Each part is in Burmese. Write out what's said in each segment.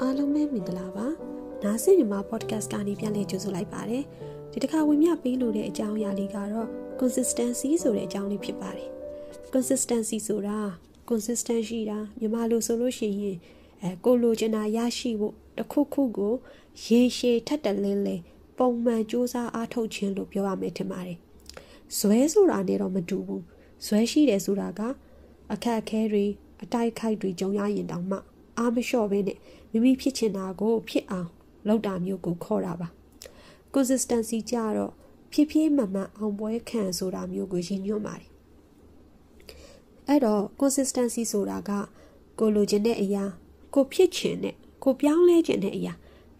အားလုံးပဲမင်္ဂလာပါနားဆင်မြန်မာ podcast ကနေပြန်လည်ကြိုဆိုလိုက်ပါတယ်ဒီတစ်ခါဝင်မြပေးလို့တဲ့အကြောင်းအရာလေးကတော့ consistency ဆိုတဲ့အကြောင်းလေးဖြစ်ပါတယ် consistency ဆိုတာ consistent ရှိတာမြန်မာလိုဆိုလို့ရှိရင်အဲကိုလိုချင်တာရရှိဖို့တစ်ခုခုကိုရေရှည်ထက်တလင်းလဲပုံမှန်စူးစမ်းအားထုတ်ခြင်းလို့ပြောရမယ်ထင်ပါတယ်ဇွဲဆိုတာနဲ့တော့မတူဘူးဇွဲရှိတယ်ဆိုတာကအခက်အခဲတွေအတိုက်ခိုက်တွေကြုံရရင်တောင်မှ အားမလျှော့ဘဲနဲ့မိမိဖြစ်ချင်တာကို ဖြစ်အောင်လုပ်တာမျိုးကိုခေါ်တာပါ consistency ကြတော့ဖြည်းဖြည်းမှန်မှန်အောင်ပွဲခံဆိုတာမျိုးကိုရည်ညွှန်းပါတယ်အဲ့တော့ consistency ဆိုတာကကိုလိုချင်တဲ့အရာကိုဖြစ်ချင်တဲ့ကိုပြောင်းလဲချင်တဲ့အရာ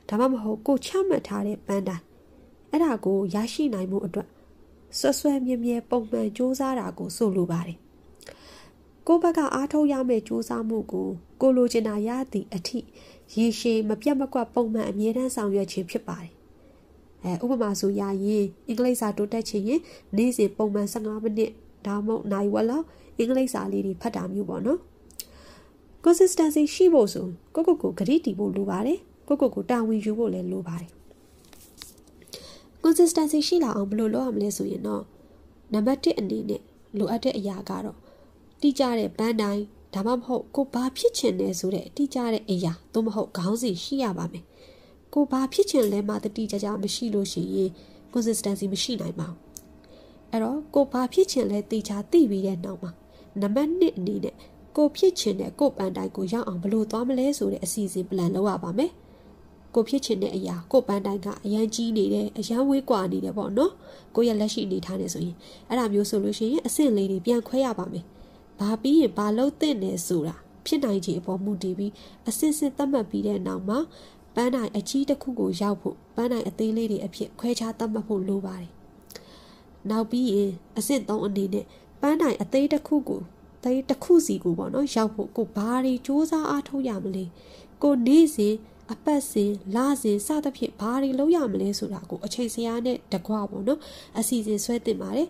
ဒါမှမဟုတ်ကိုချမှတ်ထားတဲ့ပန်းတိုင်းအဲ့ဒါကိုရရှိနိုင်မှုအတွက်ဆွဆွဲမြဲမြဲပုံမှန်စူးစမ်းတာကိုဆိုလိုပါတယ်ကိုဘက်ကအားထုတ်ရမယ့်စူးစမ်းမှုကို ကိုလိုချင်တာရသည့်အထိရေရှည်မပြတ်မကွက်ပုံမှန်အမြဲတမ်းဆောင်ရွက်ခြင်းဖြစ်ပါတယ်အဲဥပမာဆိုရရင်အင်္ဂလိပ်စာတိုးတက်ချင်ရင်နေ့စဉ်ပုံမှန်15မိနစ်ဒါမှမဟုတ်နိုင်ဝက်လောက်အင်္ဂလိပ်စာလေးတွေဖတ်တာမျိုးပေါ့နော် consistency ရှိဖို့ဆိုကိုကိုကိုဂရိတီဖို့လိုပါတယ်ကိုကိုကိုတာဝန်ယူဖို့လည်းလိုပါတယ် consistency ရှိလာအောင်ဘယ်လိုလုပ်ရမလဲဆိုရင်တော့နံပါတ်1အနေနဲ့လိုအပ်တဲ့အရာကတော့တိကျတဲ့ပန်းတိုင်း ဒါမှမဟုတ်ကိုဘာဖြစ်ချင်လဲဆိုတဲ့တိကျတဲ့အရာသို့မဟုတ်ခေါင်းစဉ်ရှိရပါမယ်ကိုဘာဖြစ်ချင်လဲမှတတိကျကျမရှိလို့ရှိရင် consistency မရှိနိုင်ပါဘူးအဲ့တော့ကိုဘာဖြစ်ချင်လဲတေချာသိပြီးတဲ့နောက်မှာနံပါတ်1အနေနဲ့ကိုဖြစ်ချင်တဲ့ကိုပန်တိုင်းကိုရောက်အောင်ဘယ်လိုသွားမလဲဆိုတဲ့အစီအစဉ် plan လုပ်ရပါမယ်ကိုဖြစ်ချင်တဲ့အရာကိုပန်းတိုင်းကအရန်ကြီးနေတယ်အရန်ဝေးကွာနေတယ်ပေါ့နော်ကိုရဲ့လက်ရှိအနေထားနေဆိုရင်အဲ့ဒါမျိုးဆိုလို့ရှိရင်အဆင့်လေးတွေပြန်ခွဲရပါမယ် ဘာပြီးရင်ဘာလို့တဲ့နေဆိုတာဖြစ်နိုင်ခြေအပေါ်မူတည်ပြီးအစစ်စစ်သတ်မှတ်ပြီးတဲ့နောက်မှာပန်းနိုင်အကြီးတစ်ခုကိုရောက်ဖို့ပန်းနိုင်အသေးလေးတွေအဖြစ်ခွဲခြားသတ်မှတ်ဖို့လိုပါတယ်နောက်ပြီးရင်အဆင့်3အနေနဲ့ပန်းနိုင်အသေးတစ်ခုကိုသေးတစ်ခုစီကိုပေါ့နော်ရောက်ဖို့ကိုဘာတွေစူးစမ်းအားထုတ်ရမလဲကိုနေ့စဉ်အပတ်စဉ်လစဉ်စသဖြင့်ဘာတွေလုပ်ရမလဲဆိုတာကိုအချိန်စရာနဲ့တကွပေါ့နော်အစီအစဉ်ဆွဲတင်ပါတယ်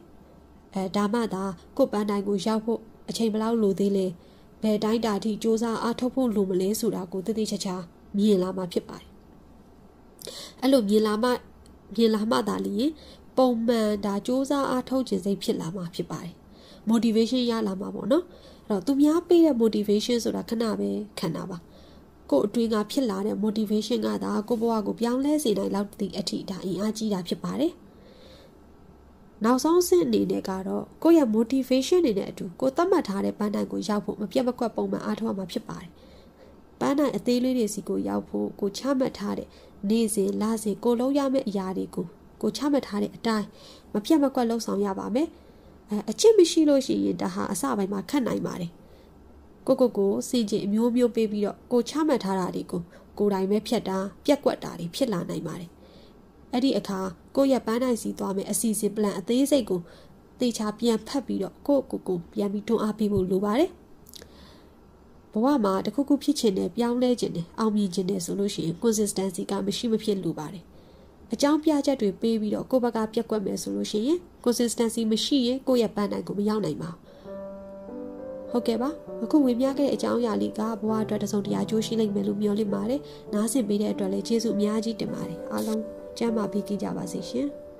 အဲဒါမှသာကိုပန်းတိုင်းကိုရောက်ဖို့ အချိန်ဘလောက်လိုသေးလဲဘယ်တိုင်းတာထိစ조사အားထုတ်ဖို့လိုမလဲဆိုတာကိုသိသိချာချာမြင်လာမှာဖြစ်ပါတယ်အဲ့လိုမြင်လာမှမြင်လာမှသာလျင်ပုံမှန်ဒါစ조사အားထုတ်ခြင်းစိတ်ဖြစ်လာမှာဖြစ်ပါတယ် motivation ရလာမှာပေါ့နော်အဲ့တော့သူများပေးတဲ့ motivation ဆိုတာခဏပဲခံတာပါကို့အတွင်းကဖြစ်လာတဲ့ motivation ကဒါကိုဘဝကိုပြောင်းလဲစေနိုင်လောက်သည့်အထိဒါအင်အားကြီးတာဖြစ်ပါတယ် နောက်ဆုံးအဆင့်အနေနဲ့ကတော့ကိုယ့်ရဲ့ motivation တွေနဲ့အတူကိုသတ်မှတ်ထားတဲ့ပန်းတိုင်ကိုရောက်ဖို့မပြတ်မကွက်ပုံမှန်အားထုတ်ရမှာဖြစ်ပါတယ်။ပန်းတိုင်အသေးလေးတွေစီကိုရောက်ဖို့ကိုချမှတ်ထားတဲ့နေ့စဉ်လစဉ်ကိုလုံးရမယ့်အရာတွေကိုကိုချမှတ်ထားတဲ့အတိုင်းမပြတ်မကွက်လှုပ်ဆောင်ရပါမယ်။အဲအချစ်မရှိလို့ရှိရင်ဒါဟာအစပိုင်းမှာခက်နိုင်ပါတယ်။ကိုကိုကိုစင်ကြင်အမျိုးမျိုးပေးပြီးတော့ကိုချမှတ်ထားတာတွေကိုကိုယ်တိုင်ပဲဖြတ်တာပြက်ကွက်တာတွေဖြစ်လာနိုင်ပါတယ်။ အဲ့ဒီအခါကိုယ့်ရဲ့ပန်းနိုင်စီသွားမယ်အစီအစဉ် plan အသေးစိတ်ကိုတေချာပြန်ဖတ်ပြီးတော့ကိုယ့်ကိုယ်ကိုပြန်ပြီးတွန်းအားပေးဖို့လိုပါတယ်ဘဝမှာတခုခုဖြစ်ချင်တယ်ပြောင်းလဲချင်တယ်အောင်မြင်ချင်တယ်ဆိုလို့ရှိရင် consistency ကမရှိမဖြစ်လိုပါတယ်အကြောင်းပြချက်တွေပေးပြီးတော့ကိုယ့်ဘက်ကပြက်ကွက်မယ်ဆိုလို့ရှိရင် consistency မရှိရင်ကိုယ့်ရဲ့ပန်းနိုင်ကိုမရောက်နိုင်ပါဘူးဟုတ်ကဲ့ပါအခုဝင်ပြခဲ့တဲ့အကြောင်းအရာလေးကဘဝအတွက်တစုံတရာကြိုးရှိလိမ့်မယ်လို့မျှော်လင့်ပါတယ်နားဆင်ပေးတဲ့အတွက်လည်းကျေးဇူးအများကြီးတင်ပါတယ်အားလုံး ကျမ်းမာပြီးကြပါစေရှင်။